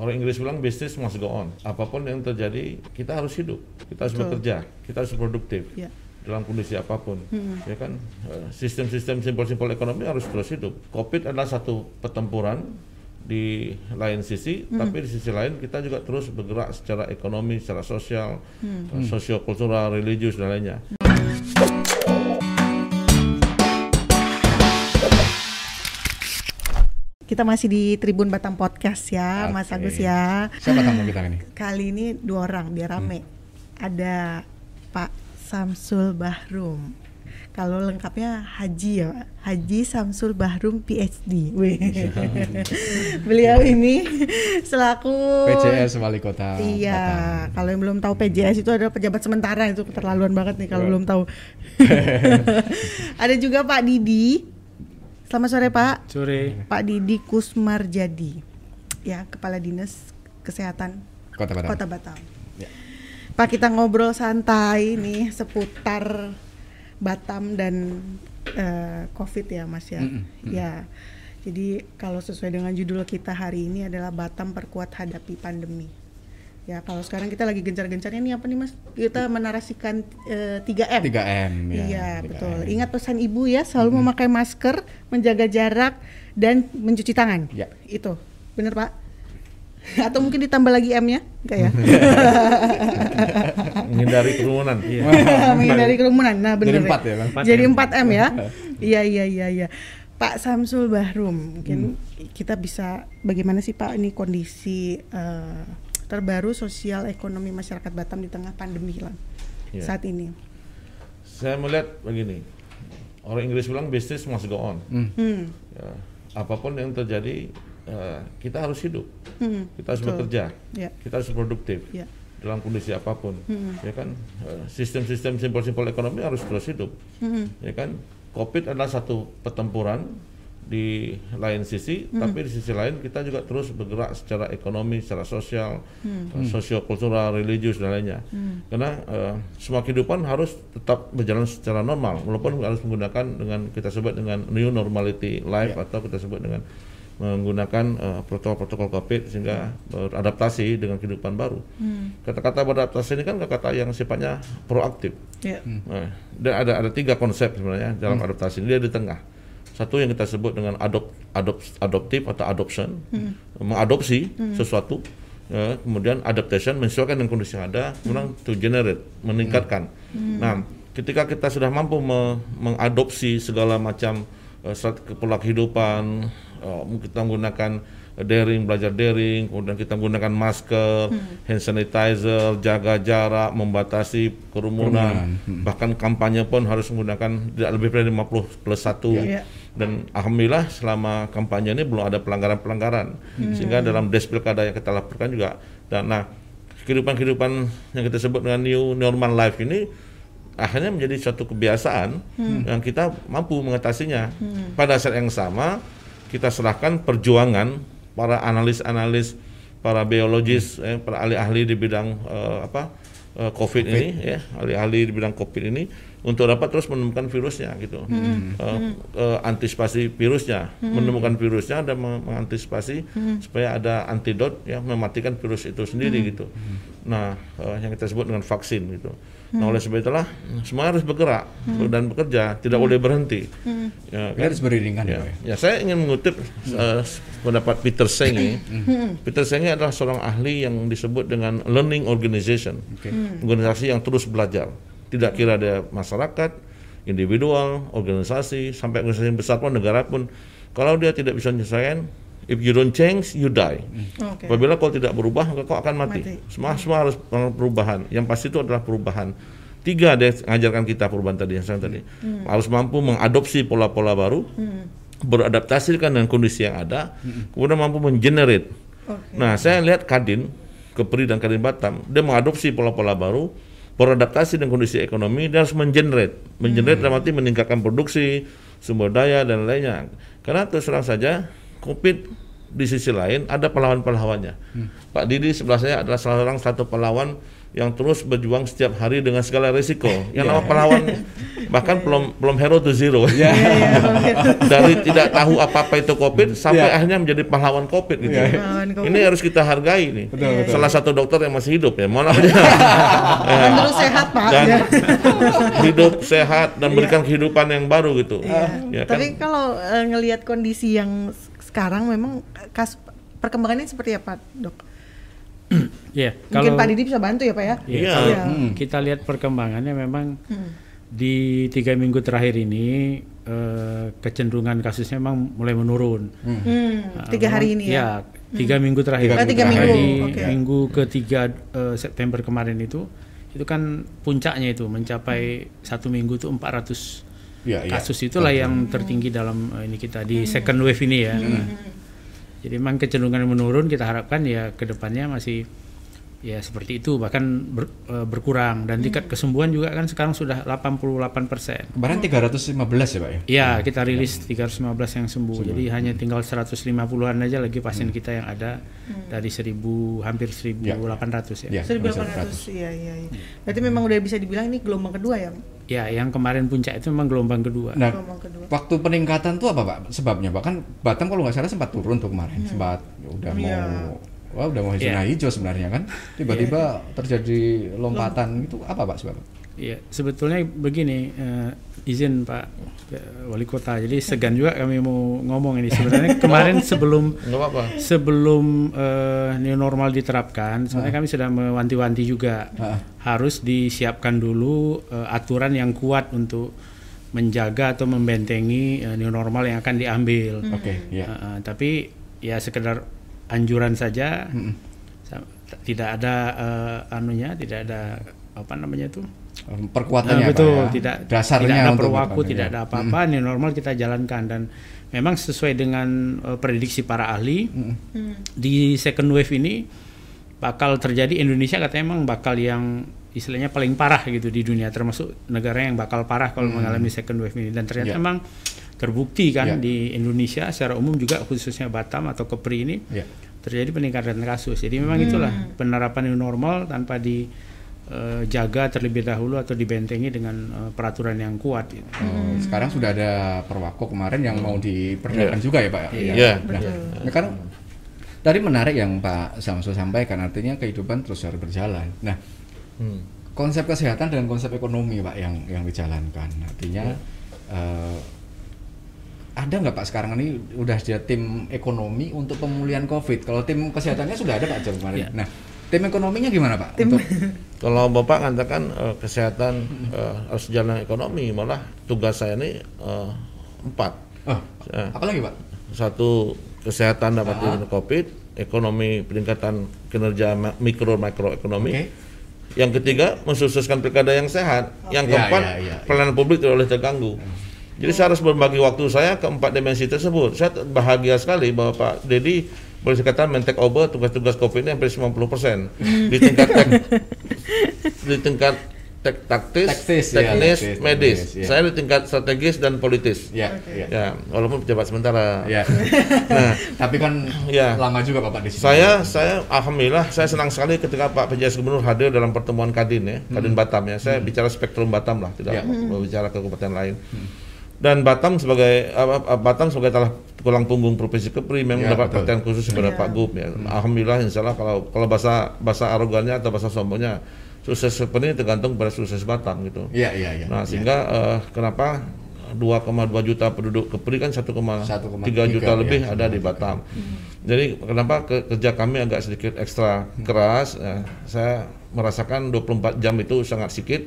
Orang Inggris bilang bisnis must go on. Apa pun yang terjadi, kita harus hidup, kita harus Betul. bekerja, kita harus produktif Ya. dalam kondisi apa pun. Ya kan, Eh, sistem-sistem simpel-simpel ekonomi harus terus hidup. Covid adalah satu pertempuran di lain sisi, tapi di sisi lain kita juga terus bergerak secara ekonomi, secara sosial, eh, sosio-kultural, religius dan lainnya. Kita masih di Tribun Batam Podcast ya, Mas Oke. Agus ya. Siapa tamu kita ini? Kali ini dua orang biar rame. Ada Pak Samsul Bahrum. Kalau lengkapnya Haji ya, Pak. Haji Samsul Bahrum PhD. Beliau ini selaku PCS Wali Kota Iya, Batam. kalau yang belum tahu PJS itu adalah pejabat sementara itu keterlaluan banget nih kalau Right. belum tahu. Ada juga Pak Didi. Selamat sore Pak. Sore. Pak Didi Kusmarjadi. Ya, Kepala Dinas Kesehatan Kota Batam. Kota Batam. Ya. Pak kita ngobrol santai nih seputar Batam dan eh, COVID ya Mas ya. Mm-mm, Ya. Jadi kalau sesuai dengan judul kita hari ini adalah Batam perkuat hadapi pandemi. Ya kalau sekarang kita lagi gencar-gencarnya nih apa nih Mas? Kita menarasikan eh, 3M. 3M ya. Iya 3M. betul. Ingat pesan ibu ya selalu memakai masker, menjaga jarak dan mencuci tangan. Ya. Itu bener Pak? Atau mungkin ditambah lagi M-nya? Enggak ya? Menghindari kerumunan. Menghindari kerumunan. Nah, bener. Jadi empat ya, Bang? Empat Jadi M. 4 M ya. Iya iya iya iya. Pak Samsul Bahrum, mungkin kita bisa bagaimana sih Pak ini kondisi eh, terbaru sosial ekonomi masyarakat Batam di tengah pandemi lah Iya. saat ini. Saya melihat begini, orang Inggris bilang bisnis must go on. Hmm. Hmm. Ya, apa pun yang terjadi, eh, kita harus hidup, Hmm. kita harus Betul. bekerja, Ya. kita harus produktif Ya. dalam kondisi apa pun. Hmm. Ya kan, Eh, sistem-sistem simpel-simpel ekonomi harus terus hidup. Hmm. Ya kan, COVID adalah satu pertempuran di lain sisi, tapi di sisi lain kita juga terus bergerak secara ekonomi, secara sosial, eh, sosio-kultural, religius dan lainnya. Karena eh, semua kehidupan harus tetap berjalan secara normal, walaupun harus menggunakan dengan kita sebut dengan new normality life atau kita sebut dengan menggunakan eh, protokol-protokol COVID sehingga beradaptasi dengan kehidupan baru. Kata-kata beradaptasi ini kan kata yang sifatnya proaktif. Ya. Nah, dan ada ada tiga konsep sebenarnya dalam adaptasi ini dia di tengah. Satu yang kita sebut dengan adop, adop adoptif atau adoption, mengadopsi sesuatu, ya, kemudian adaptation menyesuaikan dengan kondisi yang ada, kemudian to generate meningkatkan. Nah, ketika kita sudah mampu me- mengadopsi segala macam strat- pola kehidupan, eh, kita menggunakan daring, belajar daring, kemudian kita menggunakan masker, hand sanitizer, jaga jarak, membatasi kerumunan, bahkan kampanye pun harus menggunakan tidak lebih dari 50 plus 1 Ya. dan alhamdulillah selama kampanye ini belum ada pelanggaran-pelanggaran. Sehingga dalam des pilkada yang kita laporkan juga dan nah kehidupan-kehidupan yang kita sebut dengan new normal life ini akhirnya menjadi suatu kebiasaan yang kita mampu mengatasinya. Pada saat yang sama kita serahkan perjuangan para analis-analis para biologis eh, para ahli-ahli di bidang eh, apa eh, COVID, ini ya ahli-ahli di bidang COVID ini untuk dapat terus menemukan virusnya gitu. Eh, eh, antisipasi virusnya menemukan virusnya dan meng- mengantisipasi supaya ada antidot yang mematikan virus itu sendiri gitu. Nah eh, yang kita sebut dengan vaksin gitu nah oleh sebab itulah semua harus bergerak dan bekerja tidak boleh berhenti ya, Ini harus beriringan Ya, ya. Ya? ya saya ingin mengutip eh, pendapat Peter Senge. Peter Senge adalah seorang ahli yang disebut dengan learning organization, Oke. organisasi yang terus belajar. Tidak kira dia masyarakat, individual, organisasi, sampai organisasi yang besar pun negara pun, kalau dia tidak bisa menyesuaikan, if you don't change, you die. Oke. Apabila kau tidak berubah, maka kau akan mati. Mati. Semua semua harus perubahan. Yang pasti itu adalah perubahan. Tiga dia mengajarkan kita perubahan tadi yang saya tadi. Harus mampu mengadopsi pola-pola baru, beradaptasikan dengan kondisi yang ada, kemudian mampu mengenerate. Oke. Nah, saya lihat Kadin, Kepri dan Kadin Batam, dia mengadopsi pola-pola baru, beradaptasi dengan kondisi ekonomi, dia harus mengenerate. Mengenerate dalam arti meningkatkan produksi, sumber daya dan lainnya. Karena terus terang saja, COVID di sisi lain ada pahlawan-pahlawannya. Pak Didi sebelah saya adalah salah seorang satu pahlawan yang terus berjuang setiap hari dengan segala risiko. Yang nama pahlawan bahkan belum belum hero to zero. Ya. Dari tidak tahu apa-apa itu COVID sampai Ya. akhirnya menjadi pahlawan COVID gitu. Ya. Pahlawan COVID. Ini harus kita hargai nih. Betul, betul. Salah satu dokter yang masih hidup ya. Mohon maaf ya. Kan terus sehat pak. dan Ya. hidup sehat dan berikan kehidupan yang baru gitu. Ya kan? Tapi kalau eh, ngelihat kondisi yang sekarang memang kas perkembangannya seperti apa dok? Iya, Mungkin kalau Pak Didi bisa bantu ya pak ya? Iya, Iya. kalau Iya. kita lihat perkembangannya memang Hmm. di tiga minggu terakhir ini eh, kecenderungan kasusnya memang mulai menurun. Hmm, Nah, tiga hari memang- ini ya. tiga minggu terakhir. Tiga Oh, tiga minggu minggu, Di oke. minggu ketiga eh, September kemarin itu, itu kan puncaknya itu mencapai satu minggu itu 400 Ya, ya. kasus itulah yang tertinggi dalam eh, ini kita di second wave ini ya. Nah, Jadi memang kecenderungan menurun kita harapkan ya ke depannya masih ya seperti itu bahkan ber- eh, berkurang dan tingkat kesembuhan juga kan sekarang sudah 88 persen. Kemarin 315 ya Pak ya? Ya kita rilis 315 yang sembuh. Jadi hanya tinggal 150-an aja lagi pasien kita yang ada dari 1000 hampir 1800 ya. Ya. 1800 iya iya iya. Berarti memang udah bisa dibilang ini gelombang kedua ya? Ya, yang kemarin puncak itu memang gelombang kedua. Nah, Gelombang kedua. waktu peningkatan tuh apa Pak sebabnya? Bahkan Batam kalau nggak salah sempat turun tuh kemarin, sempat udah Iya. mau Wah udah mau Iya. zona hijau sebenarnya kan, tiba-tiba terjadi lompatan itu apa Pak sebabnya? Ya, sebetulnya begini, eh, izin Pak Wali Kota. Jadi segan juga kami mau ngomong ini. Sebenarnya kemarin sebelum apa-apa. sebelum eh, new normal diterapkan, sebenarnya kami sudah mewanti-wanti juga Ah. harus disiapkan dulu eh, aturan yang kuat untuk menjaga atau membentengi eh, new normal yang akan diambil. Oke, ya. Eh, eh, tapi ya sekedar anjuran saja, sa- tidak ada eh, anunya, tidak ada apa namanya itu Perkuatannya Nah, betul, ya? tidak dasarnya tidak ada untuk perwaku, tidak ya. ada apa-apa, new normal kita jalankan dan memang sesuai dengan eh, prediksi para ahli Hmm. di second wave ini bakal terjadi Indonesia katanya memang bakal yang istilahnya paling parah gitu di dunia termasuk negara yang bakal parah kalau mengalami second wave ini dan ternyata Ya. memang terbukti Ya. kan di Indonesia secara umum juga khususnya Batam atau Kepri ini Ya. terjadi peningkatan kasus. Jadi memang itulah penerapan new normal tanpa dijaga terlebih dahulu atau dibentengi dengan eh, peraturan yang kuat. gitu. Oh, Sekarang sudah ada perwako kemarin yang mau diperlihatkan Iya. juga ya Pak? Iya. Iya. Nah, ini kan tadi menarik yang Pak Samsul sampaikan, artinya kehidupan terus harus berjalan. Nah, Hmm. konsep kesehatan dan konsep ekonomi Pak yang yang dijalankan, artinya eh, ada nggak Pak sekarang ini udah ada tim ekonomi untuk pemulihan COVID? Kalau tim kesehatannya sudah ada Pak Jam kemarin. Iya. Nah, tim ekonominya gimana Pak? Tim- Untuk Kalau Bapak mengatakan eh, kesehatan eh, harus jalan ekonomi, malah tugas saya ini eh, empat. oh, Eh, apalagi Pak? satu kesehatan dapat Ah. COVID, ekonomi peningkatan kinerja mikro makroekonomi. Oke. Yang ketiga mensukseskan pilkada yang sehat. Yang Ya, keempat ya, ya, ya. pelayanan publik tidak boleh terganggu. Jadi saya harus berbagi waktu saya ke empat dimensi tersebut. Saya bahagia sekali bahwa Pak Dedi boleh dikatakan men take over tugas-tugas COVID ini hampir 90 di tingkat tek, di tingkat tek taktis, Taktis, ya, teknis, taktis, medis. teknis, ya. Saya di tingkat strategis dan politis. Ya, ya. Ya, walaupun pejabat sementara. Ya. Nah, Tapi kan Ya. lama juga Bapak di sini. saya saya alhamdulillah saya senang sekali ketika Pak PJS Gubernur hadir dalam pertemuan Kadin ya, Kadin Batam ya. Saya bicara spektrum Batam lah, tidak Ya. berbicara ke kabupaten lain. Dan Batam sebagai apa, Batam sebagai telah tulang punggung provinsi Kepri memang Ya, mendapat betul. perhatian khusus kepada Ya. Pak Gub ya. Alhamdulillah insya Allah kalau kalau bahasa bahasa arogannya atau bahasa sombongnya sukses seperti ini tergantung pada sukses Batam gitu. Iya, iya, iya. Nah, sehingga eh, kenapa 2,2 juta penduduk Kepri kan 1,3 juta ya, lebih ada 1,3. di Batam. Jadi kenapa ke- kerja kami agak sedikit ekstra keras? eh, saya merasakan 24 jam itu sangat sedikit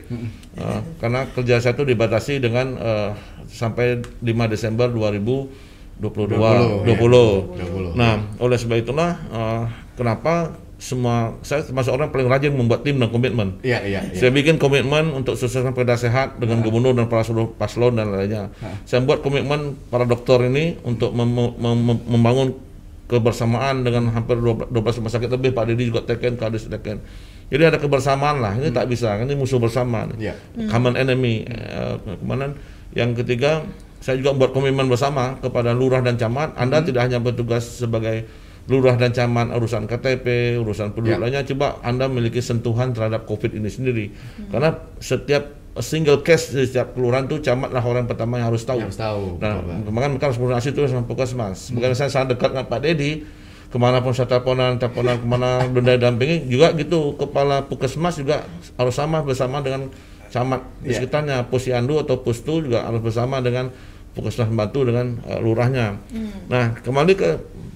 eh, karena kerja saya itu dibatasi dengan eh, sampai 5 Desember 2022 20, 20. ya, 20. Nah, oleh sebab itulah eh, kenapa semua saya termasuk orang paling rajin membuat tim dan komitmen. Iya, iya, iya. Saya bikin komitmen untuk sukseskan perda sehat dengan gubernur dan para seluruh paslon dan lainnya. Saya buat komitmen para dokter ini untuk mem- mem- mem- membangun kebersamaan dengan hampir 12 rumah sakit lebih Pak Didi juga teken, Kadis teken. Jadi ada kebersamaan lah. Ini tak bisa, ini musuh bersama. Iya. Common enemy. Eh, kemudian yang ketiga, saya juga buat komitmen bersama kepada lurah dan camat. Anda tidak hanya bertugas sebagai lurah dan camat urusan KTP, urusan penduduk Ya. lainnya coba Anda memiliki sentuhan terhadap Covid ini sendiri. Karena setiap single case di setiap kelurahan tuh camat lah orang pertama yang harus tahu. Harus tahu, Nah, kemarin mereka harus koordinasi itu sama Puskesmas. Bukan saya sangat dekat dengan Pak Dedi, ke mana pun saya teleponan, teleponan ke mana benda dampingi juga gitu. Kepala Puskesmas juga harus sama bersama dengan camat di Iya. sekitarnya. Posyandu atau Pustu juga harus bersama dengan Puskesmas Batu dengan eh, lurahnya. Nah, kembali ke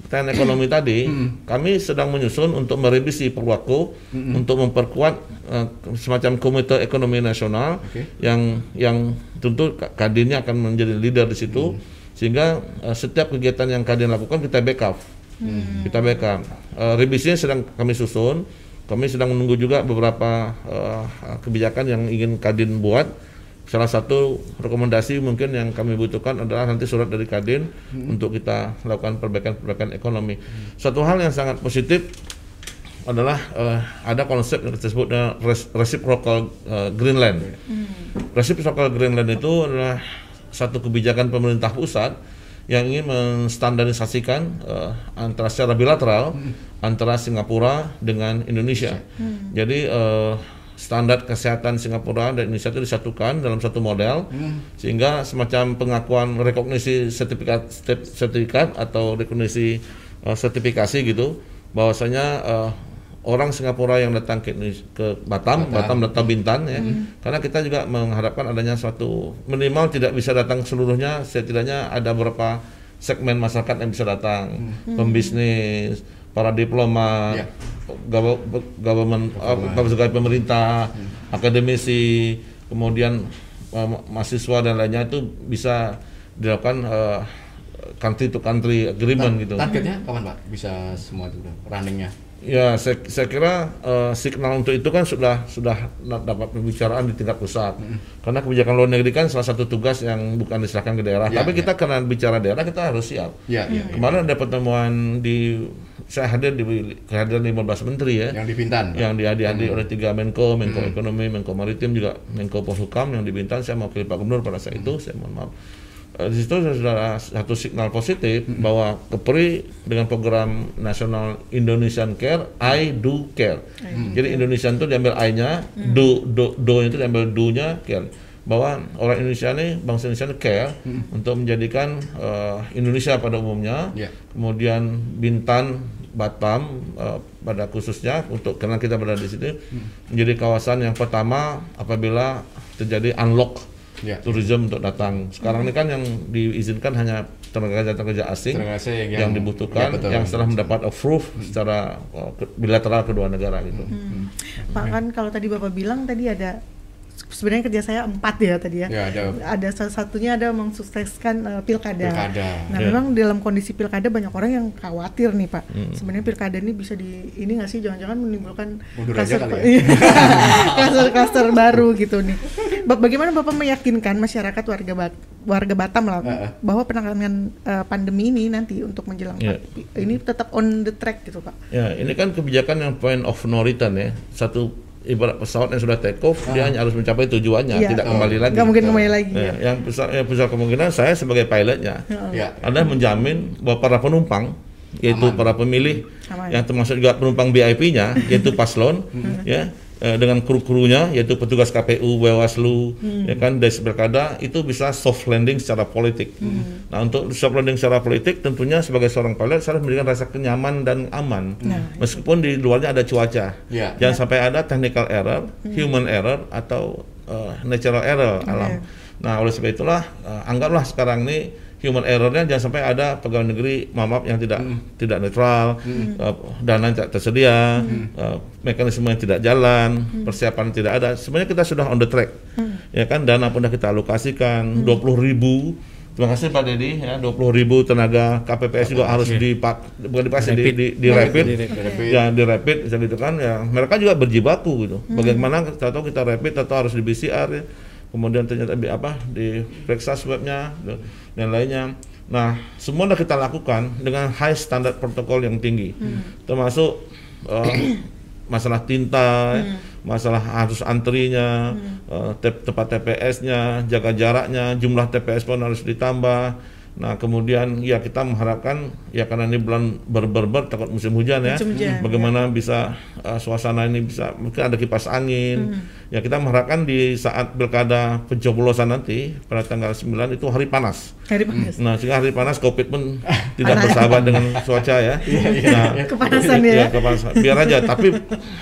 pertanyaan ekonomi tadi, kami sedang menyusun untuk merevisi Perwako untuk memperkuat eh, semacam komite ekonomi nasional Oke. yang yang tentu Ka- kadinnya akan menjadi leader di situ. Sehingga eh, setiap kegiatan yang kadin lakukan kita backup. Kita backup. Eh, revisinya sedang kami susun. Kami sedang menunggu juga beberapa eh, kebijakan yang ingin kadin buat salah satu rekomendasi mungkin yang kami butuhkan adalah nanti surat dari kadin untuk kita lakukan perbaikan-perbaikan ekonomi. Satu hal yang sangat positif adalah eh, ada konsep yang kita sebut dengan res- reciprocal eh, Greenland. Reciprocal Greenland itu adalah satu kebijakan pemerintah pusat yang ingin menstandarisasikan eh, antara secara bilateral antara Singapura dengan Indonesia. Jadi eh, standar kesehatan Singapura dan Indonesia itu disatukan dalam satu model sehingga semacam pengakuan rekognisi sertifikat sertif- sertifikat atau rekognisi eh, sertifikasi gitu bahwasanya eh, orang Singapura yang datang ke ke Batam, Batam, datang Bintan ya. Karena kita juga mengharapkan adanya suatu minimal tidak bisa datang seluruhnya, setidaknya ada beberapa segmen masyarakat yang bisa datang, pembisnis, para diplomat, Ya. gawa- government, uh, pegawai pemerintah, akademisi, kemudian uh, ma- mahasiswa dan lainnya itu bisa dilakukan uh, country to country agreement gitu. Targetnya kapan Pak bisa semua itu runningnya? Ya, saya, saya kira eh, signal untuk itu kan sudah sudah dapat pembicaraan di tingkat pusat. Karena kebijakan luar negeri kan salah satu tugas yang bukan diserahkan ke daerah. Ya, Tapi ya. kita karena bicara daerah kita harus siap. Iya, iya. iya. Kemarin ada pertemuan di saya hadir di kehadiran 15 menteri ya. Yang di Bintan. Yang dihadiri oleh tiga Menko, Menko Ekonomi, Menko Maritim juga Menko Polhukam yang di Bintan. Saya mewakili Pak Gubernur pada saat itu, saya mohon maaf. Eh, di situ sudah satu signal positif bahwa Kepri dengan program nasional Indonesian Care, I do care. Jadi Indonesian itu diambil I-nya, do do do itu diambil do-nya care. Bahwa orang Indonesia ini bangsa Indonesia ini care untuk menjadikan eh, Indonesia pada umumnya, Ya. kemudian Bintan, Batam eh, pada khususnya untuk karena kita berada di sini menjadi kawasan yang pertama apabila terjadi unlock Ya. tourism untuk datang. Sekarang ini kan yang diizinkan hanya tenaga kerja tenaga kerja asing, Tenaga asing yang, yang- dibutuhkan, ya, betul. yang setelah mendapat approve secara uh, ke- bilateral kedua negara gitu. Hmm. Pak kan kalau tadi Bapak bilang tadi ada sebenarnya kerja saya empat ya tadi ya. Ya, ada- Ada salah satunya ada mensukseskan eh, pilkada. Pilkada. Nah, Ya. memang dalam kondisi pilkada banyak orang yang khawatir nih, Pak. Hmm. Sebenarnya pilkada ini bisa di ini nggak sih jangan-jangan menimbulkan aja kali ya. Iya. baru gitu nih. Ba- Bagaimana Bapak meyakinkan masyarakat warga Bat- warga Batam lah Heeh. bahwa penanganan eh, pandemi ini nanti untuk menjelang Ya. ini tetap on the track gitu, Pak. Ya, ini kan kebijakan yang point of no return ya. Satu ibarat pesawat yang sudah take off, dia hanya harus mencapai tujuannya, Iya. tidak Oh. kembali lagi. Nggak mungkin kembali lagi. Ya, ya. yang besar, yang besar kemungkinan saya sebagai pilotnya Ya. adalah menjamin bahwa para penumpang yaitu Aman. para pemilih Aman. yang termasuk juga penumpang VIP-nya yaitu paslon ya eh, dengan kru-krunya yaitu petugas KPU, Bawaslu ya kan dari pilkada itu bisa soft landing secara politik. Nah, untuk soft landing secara politik tentunya sebagai seorang pilot saya harus memberikan rasa kenyaman dan aman. Meskipun di luarnya ada cuaca. Ya. Jangan sampai ada technical error, human error atau eh, natural error alam. Nah, oleh sebab itulah eh, anggaplah sekarang ini human errornya jangan sampai ada pegawai negeri maaf yang tidak tidak netral, eh, dana tidak tersedia, eh, mekanisme yang tidak jalan, persiapan tidak ada. Sebenarnya kita sudah on the track, ya kan dana pun sudah kita alokasikan 20 ribu. Terima kasih Pak Dedi ya 20 ribu tenaga KPPS juga harus dipak bukan dipaksa di, Rapid. di, di rapid, Di rapid. Rapid. ya di rapid gitu kan ya mereka juga berjibaku gitu bagaimana kita tahu kita rapid atau harus di BCR ya. Kemudian ternyata di apa diperiksa swabnya dan lainnya. Nah semua sudah kita lakukan dengan high standar protokol yang tinggi. Termasuk eh, masalah tinta masalah harus antrinya eh, te- tempat TPS-nya jaga jaraknya jumlah TPS pun harus ditambah Nah kemudian ya kita mengharapkan ya karena ini bulan ber-ber-ber takut musim hujan ya, Musim hujan, bagaimana bisa uh, suasana ini bisa mungkin ada kipas angin. Ya kita mengharapkan di saat pilkada pencoblosan nanti pada tanggal 9 itu hari panas. Hari panas. Nah sehingga hari panas COVID pun tidak bersahabat dengan cuaca ya. Nah, Kepanasan ya. ya kepanasan. Biar aja. Tapi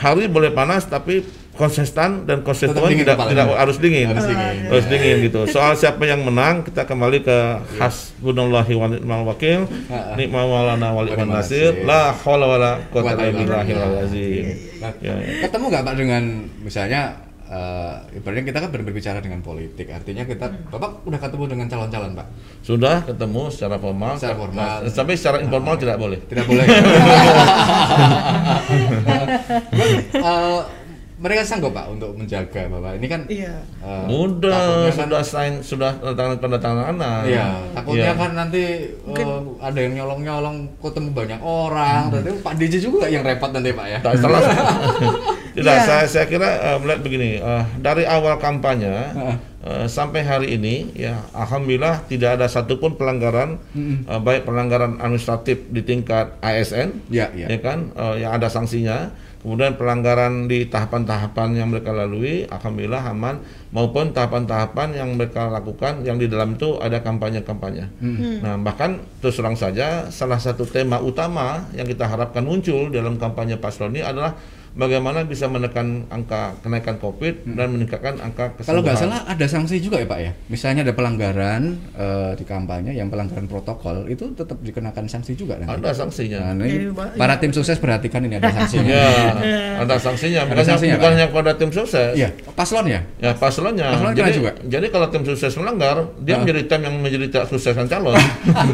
hari boleh panas tapi konsisten dan konstituen dingin tidak kepalanya. tidak harus dingin. Harus dingin. Harus dingin gitu. Soal siapa yang menang kita kembali ke hasbunallahi wa ni'mal wakil. Nikma maulana wal iman nasir. La haula wala quwata illa billahil azim. Nah, Ya, ya. ketemu nggak pak dengan misalnya eh ibaratnya kita kan ber- berbicara dengan politik artinya kita bapak udah ketemu dengan calon-calon pak Sudah ketemu secara formal. Secara formal. Nah, Tapi secara informal tidak boleh. tidak boleh Eh, mereka sanggup pak untuk menjaga bahwa ini kan Iya. eh, Mudah, kan- sudah sign, sudah tanda tanda tangan. Iya, takutnya Iya. kan nanti eh, ada yang nyolong-nyolong ketemu banyak orang, berarti Pak DJ juga yang repot nanti Pak ya. Tak salah. Tidak, Iya. saya saya kira eh, melihat begini, eh, dari awal kampanye eh, sampai hari ini ya alhamdulillah tidak ada satupun pelanggaran eh, baik pelanggaran administratif di tingkat ASN Iya, iya. ya kan eh, yang ada sanksinya kemudian pelanggaran di tahapan-tahapan yang mereka lalui alhamdulillah aman maupun tahapan-tahapan yang mereka lakukan yang di dalam itu ada kampanye-kampanye. Nah, bahkan terus terang saja salah satu tema utama yang kita harapkan muncul dalam kampanye paslon ini adalah bagaimana bisa menekan angka kenaikan Covid dan meningkatkan angka kesembuhan. Kalau nggak salah ada sanksi juga ya Pak ya. Misalnya ada pelanggaran eh, di kampanye yang pelanggaran protokol itu tetap dikenakan sanksi juga nanti. ada sanksinya. Nah, ini Pak, para tim sukses perhatikan ini ada sanksinya. Ya, ada sanksinya. Ada Bukan, sanksinya, bukan hanya pada tim sukses. Iya, paslon ya. Ya paslonnya. Paslon jadi, juga? jadi kalau tim sukses melanggar, dia Ah. menjadi tim yang menjadi tak sukseskan calon.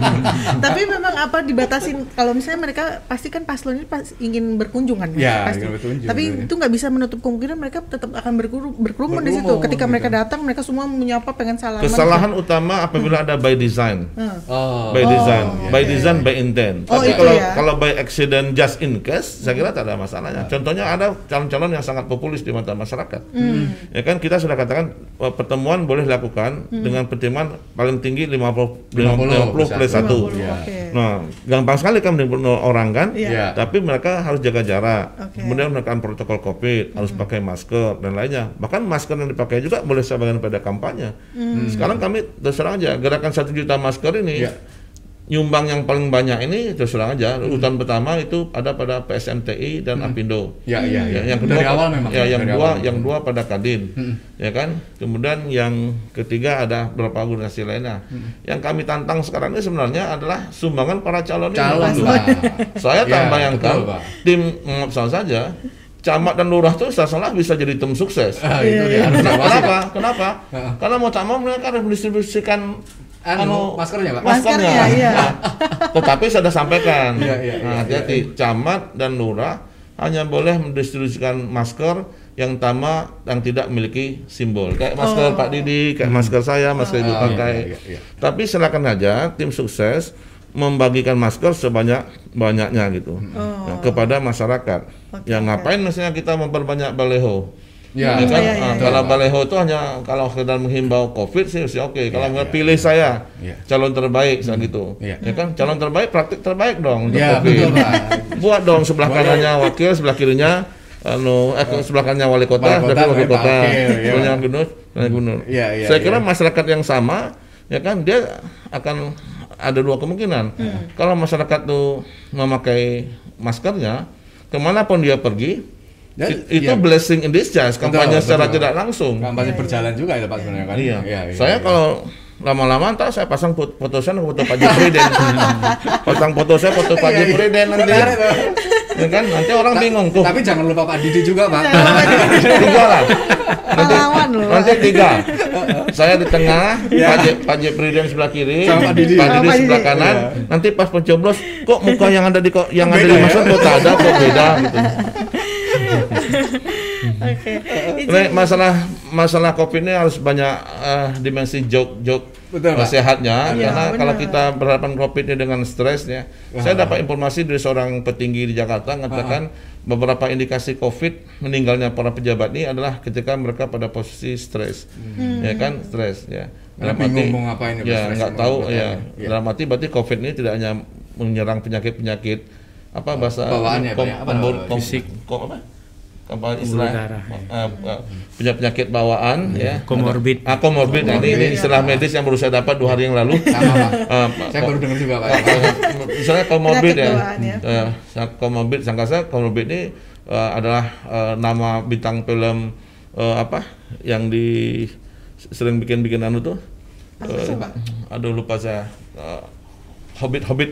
Tapi memang apa dibatasin kalau misalnya mereka pasti kan paslon ini pas ingin berkunjung kan? Ya, pasti. ingin Tapi ya. itu nggak bisa menutup kemungkinan mereka tetap akan berkerumun, berkerumun di situ. Ketika gitu. mereka datang, mereka semua menyapa pengen salaman. Kesalahan utama apabila ada by design. Oh. By design, iya, by iya, design, by intent. Oh, Tapi kalau ya. kalau by accident just in case, saya kira tak ada masalahnya. Contohnya ada calon-calon yang sangat populis di mata masyarakat. Ya kan kita sudah katakan eh, pertemuan boleh dilakukan dengan pertemuan paling tinggi 50 50, 50 plus 1. 50, Iya. oke. Nah, gampang sekali kan menimbulkan orang kan? Iya. Tapi mereka harus jaga jarak. Oke. Kemudian menekan protokol Covid, harus pakai masker dan lainnya. Bahkan masker yang dipakai juga boleh sebagian pada kampanye. Sekarang kami terserah aja gerakan satu juta masker ini. Iya. Nyumbang yang paling banyak ini terserah aja. Urutan pertama itu ada pada PSMTI dan Apindo. Ya, ya, ya. yang Dari kedua awal memang. ya, yang Dari dua awal. yang dua pada Kadin ya kan kemudian yang ketiga ada beberapa organisasi lainnya yang kami tantang sekarang ini sebenarnya adalah sumbangan para calon ini. Calon. Pak. saya tak Ya, bayangkan betul, Pak. tim maaf saja camat dan lurah itu salah bisa jadi tim sukses Ah, itu dia. Harus Kenapa? Kenapa? Kenapa? Heeh. Karena mau tak mau mereka harus mendistribusikan Anu, maskernya, Pak. Maskernya, iya. Nah, tetapi saya sudah sampaikan. Iya, iya, nah, iya, hati-hati. Camat dan lurah hanya boleh mendistribusikan masker yang utama yang tidak memiliki simbol. Kayak masker Pak Didi, kayak masker saya, masker Ibu Oh, pakai. iya, iya, iya. Tapi silakan aja tim sukses membagikan masker sebanyak banyaknya gitu Nah, kepada masyarakat. Ya ngapain misalnya kita memperbanyak baleho? Ya, Ya kan? Ah, iya. kalau baleho itu hanya kalau sekedar menghimbau COVID sih sih oke. Kalau nggak pilih saya Iya. calon terbaik saat gitu. Iya. Ya kan calon terbaik praktik terbaik dong untuk Ya, COVID. betul. Buat dong sebelah kanannya wakil, sebelah kirinya anu eh, sebelah kanannya wali kota, Wali sebelah kota, kiri wakil Pak kota, sebelahnya gubernur, gubernur. Iya, iya, Saya kira iya. masyarakat yang sama ya kan dia akan ada dua kemungkinan. Kalau masyarakat tuh memakai maskernya, ke mana pun dia pergi, Dan- i- itu iya. blessing in disguise, kampanye Betul, secara betul. tidak langsung. Kampanye berjalan juga ya Pak sebenarnya kan. Iya. Iya, iya, saya iya. kalau lama-lama ntar saya pasang foto, foto saya foto Pak Jepri Den. pasang foto saya foto Pak Iya, iya. Jepri Den nanti. Ya kan nanti orang Ta- bingung tuh. Tapi jangan lupa Pak Didi juga Pak. tiga lah. Nanti, nanti tiga. Saya di tengah, Iya. Pak Je- Pak sebelah kiri, Sama Pak Didi. Pak Sama Didi Pak sebelah Didi. kanan. Iya. Nanti pas pencoblos, kok muka yang ada di yang ada di ya? kok ada kok beda gitu. Oke. Ini masalah masalah COVID ini harus banyak eh, dimensi joke-joke Betul, Pak. sehatnya Iya, karena benar. kalau kita berhadapan COVID ini dengan stres ya. Saya dapat informasi dari seorang petinggi di Jakarta mengatakan beberapa indikasi COVID meninggalnya para pejabat ini adalah ketika mereka pada posisi stres. Ya kan, stres ya. Dalam arti- mau ngapain ya, Ya, nggak tahu ya. Iya. Dalam arti berarti COVID ini tidak hanya menyerang penyakit-penyakit apa bahasa Bawaannya, kom, ya? Apa kom- Fisik. kom- apa? Apa istilah darah, ya. eh, eh, punya penyakit bawaan ya. Comorbid. Ada- Ah, comorbid. Nah, ini, istilah medis yang baru saya dapat dua hari yang lalu. Sama Pak. Ah, Saya baru dengar juga Pak. misalnya comorbid Penyakit ya. ya. Eh, comorbid sangkasa comorbid ini eh, adalah eh, nama bintang film eh, apa yang di sering bikin-bikin anu tuh. Eh, aduh lupa saya. Eh, Hobbit Hobbit.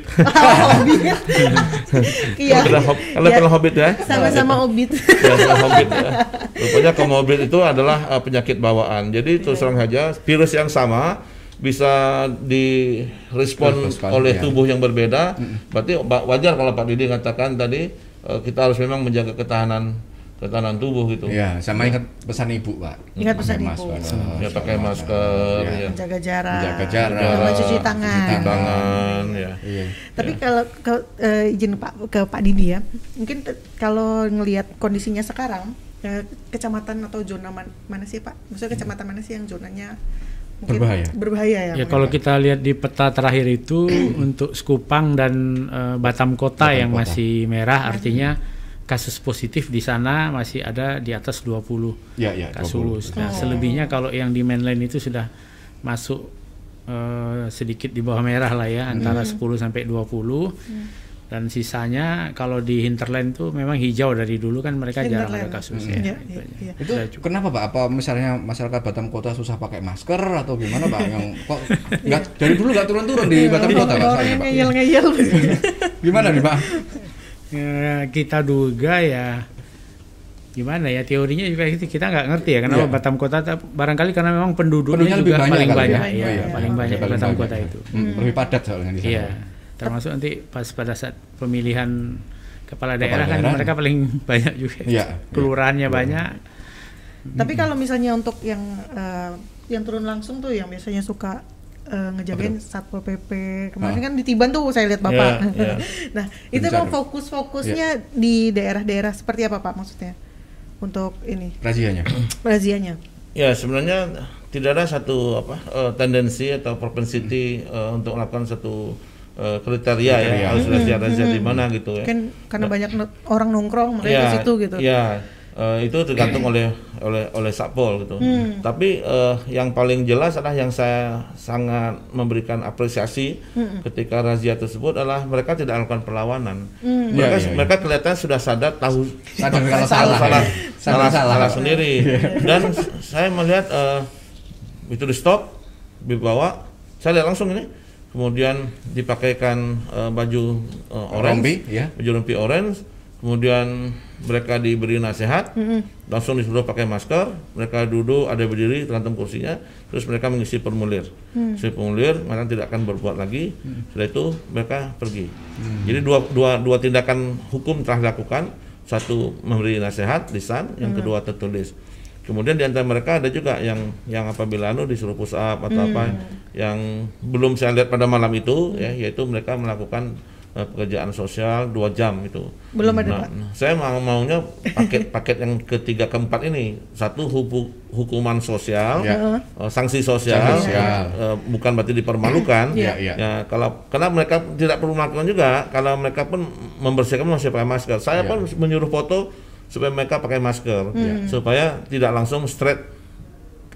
Iya. Ada Hob- ada Ya, film Hobbit ya. Sama-sama obit. Ya, film Hobbit ya. Rupanya comorbid itu adalah eh, penyakit bawaan. Jadi terus terang saja virus yang sama bisa direspon Respon, oleh ya. tubuh yang berbeda. Berarti wa- wajar kalau Pak Didi katakan tadi eh, kita harus memang menjaga ketahanan ketahanan tubuh gitu. Iya, sama ingat pesan ibu Pak. Ingat pesan ibu. masker. Ya pakai masker ya. Menjaga jarak. Menjaga jarak. Sama cuci tangan. Cuci tangan ya. Iya. Tapi kalau ke eh, izin Pak ke Pak Didi ya, mungkin te- kalau ngelihat kondisinya sekarang, eh, kecamatan atau zona man- mana sih Pak? Maksudnya kecamatan mana sih yang zonanya mungkin Berbahaya. Berbahaya ya. Ya Pak? kalau kita lihat di peta terakhir itu untuk Sekupang dan eh, Batam Kota Batam yang Kota. masih merah artinya kasus positif di sana masih ada di atas 20 Iya, iya. 20. kasus. Nah, selebihnya kalau yang di mainland itu sudah masuk eh, sedikit di bawah merah lah ya, antara 10 sampai 20. Dan sisanya kalau di hinterland tuh memang hijau dari dulu kan mereka jarang ada Hinterland. kasus Hmm. ya. Iya, Itu iya, aja. iya. Itu cukup. kenapa Pak? Apa misalnya masyarakat Batam Kota susah pakai masker atau gimana Pak? Yang kok nggak dari dulu nggak turun-turun di Batam Kota Pak? Orang ngeyel-ngeyel. Gimana nih Pak? Ya, kita duga ya gimana ya teorinya juga itu kita nggak ngerti ya kenapa Iya. Batam Kota ta- barangkali karena memang penduduknya Penduduknya lebih juga banyak paling ya? banyak Oh, ya, iya. paling banyak Paling Batam banyak. Kota itu. Hmm, Lebih padat soalnya di sana. Iya. Termasuk nanti pas pada saat pemilihan kepala daerah kan daerah. mereka paling banyak juga. Iya. Kelurahannya banyak. Tapi kalau misalnya untuk yang eh, yang turun langsung tuh yang biasanya suka eh, ngejagain satpol pp kemarin Ah. kan di Tiban tuh saya lihat bapak. Iya, iya. nah itu emang fokus-fokusnya di daerah-daerah seperti apa pak maksudnya untuk ini Razianya. razianya? Ya sebenarnya tidak ada satu apa eh, tendensi atau propensity eh, untuk melakukan satu eh, kriteria, Kriteria. ya harus razia razia di mana gitu ya. Kan karena banyak no- orang nongkrong makanya ya, di situ gitu. Ya, eh, itu tergantung oleh oleh oleh Satpol gitu. Tapi eh, yang paling jelas adalah yang saya sangat memberikan apresiasi ketika razia tersebut adalah mereka tidak melakukan perlawanan. Mereka Iya, iya, iya. mereka kelihatan sudah sadar tahu Sadar kalau salah salah. salah, ya. salah, salah. salah sendiri. Dan saya melihat eh, itu di stop, dibawa, saya lihat langsung ini. Kemudian dipakaikan eh, baju eh, orange, Rompi, ya. baju rompi orange. Kemudian mereka diberi nasihat, langsung disuruh pakai masker. Mereka duduk, ada berdiri, tergantung kursinya. Terus mereka mengisi formulir, isi formulir, mereka tidak akan berbuat lagi. Setelah itu mereka pergi. Jadi dua, dua, dua tindakan hukum telah dilakukan. Satu memberi nasihat lisan, yang kedua tertulis. Kemudian di antara mereka ada juga yang yang apabila anu disuruh push up atau apa yang belum saya lihat pada malam itu ya yaitu mereka melakukan pekerjaan sosial dua jam itu. Belum ada, Nah, Pak. saya mau maunya paket-paket yang ketiga keempat ini satu hukuman sosial, Ya. eh, sanksi sosial, Sanksi sosial. eh, bukan berarti dipermalukan. Iya, iya. Ya, kalau karena mereka tidak perlu melakukan juga, kalau mereka pun membersihkan masih pakai masker. Saya Iya. pun menyuruh foto supaya mereka pakai masker, Hmm. supaya tidak langsung straight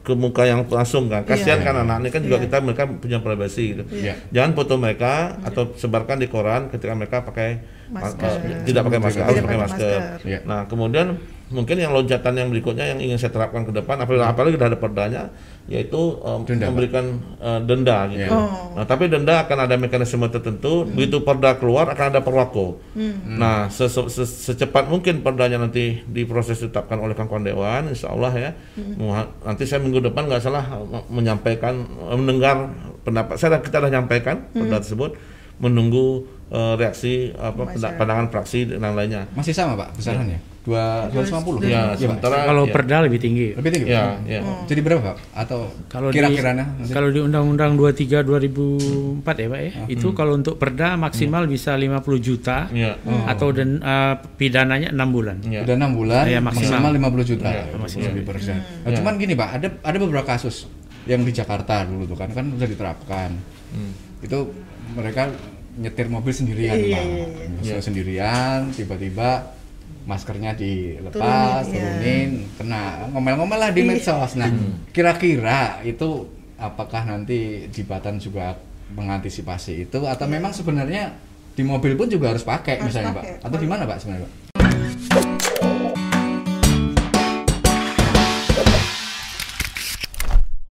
ke muka yang langsung kan. Kasihan Iya. kan anak ini kan juga Iya. kita mereka punya privasi gitu. Iya. Jangan foto mereka atau sebarkan di koran ketika mereka pakai ma- Masker. eh, tidak pakai masker, Tidak pakai pakai masker. masker. Iya. Nah, kemudian mungkin yang loncatan yang berikutnya yang ingin saya terapkan ke depan apalagi apalagi sudah ada perdanya yaitu um, Denda, memberikan uh, denda gitu. Iya. Oh. Nah, tapi denda akan ada mekanisme tertentu. Begitu perda keluar akan ada perwako. Nah, se- se- se- secepat mungkin perdanya nanti diproses ditetapkan oleh kawan dewan, insya Allah ya. Muha- Nanti saya minggu depan nggak salah uh, menyampaikan, uh, mendengar pendapat saya. Kita sudah nyampaikan perda tersebut, menunggu uh, reaksi apa Masyarakat. pandangan fraksi dan lainnya. Masih sama Pak besarannya? Dua dua ratus lima puluh. Ya, sementara Kalau ya. perda lebih tinggi. Lebih tinggi. Ya, Pak? ya. Jadi berapa Pak? Atau Kalau di kira-kiranya? kalau di Undang-Undang 23 2004 ya Pak ya, itu kalau untuk perda maksimal bisa 50 juta Ya. atau dan eh, pidananya enam bulan. Ya. Udah enam bulan, Iya, maksimal, maksimal. 50 juta. Iya, Ya, maksimal. persen. Nah, Iya. Cuman gini Pak, ada ada beberapa kasus yang di Jakarta dulu tuh kan kan udah diterapkan Hmm. itu mereka nyetir mobil sendirian Iya, pak iya, iya. Nyetir Iya. sendirian tiba-tiba maskernya dilepas Turunin, iya. turunin kena ngomel-ngomel lah di Iya. medsos nah kira-kira itu apakah nanti Jibatan juga mengantisipasi itu atau memang sebenarnya di mobil pun juga harus pakai Harus misalnya pakai. pak atau gimana pak sebenarnya pak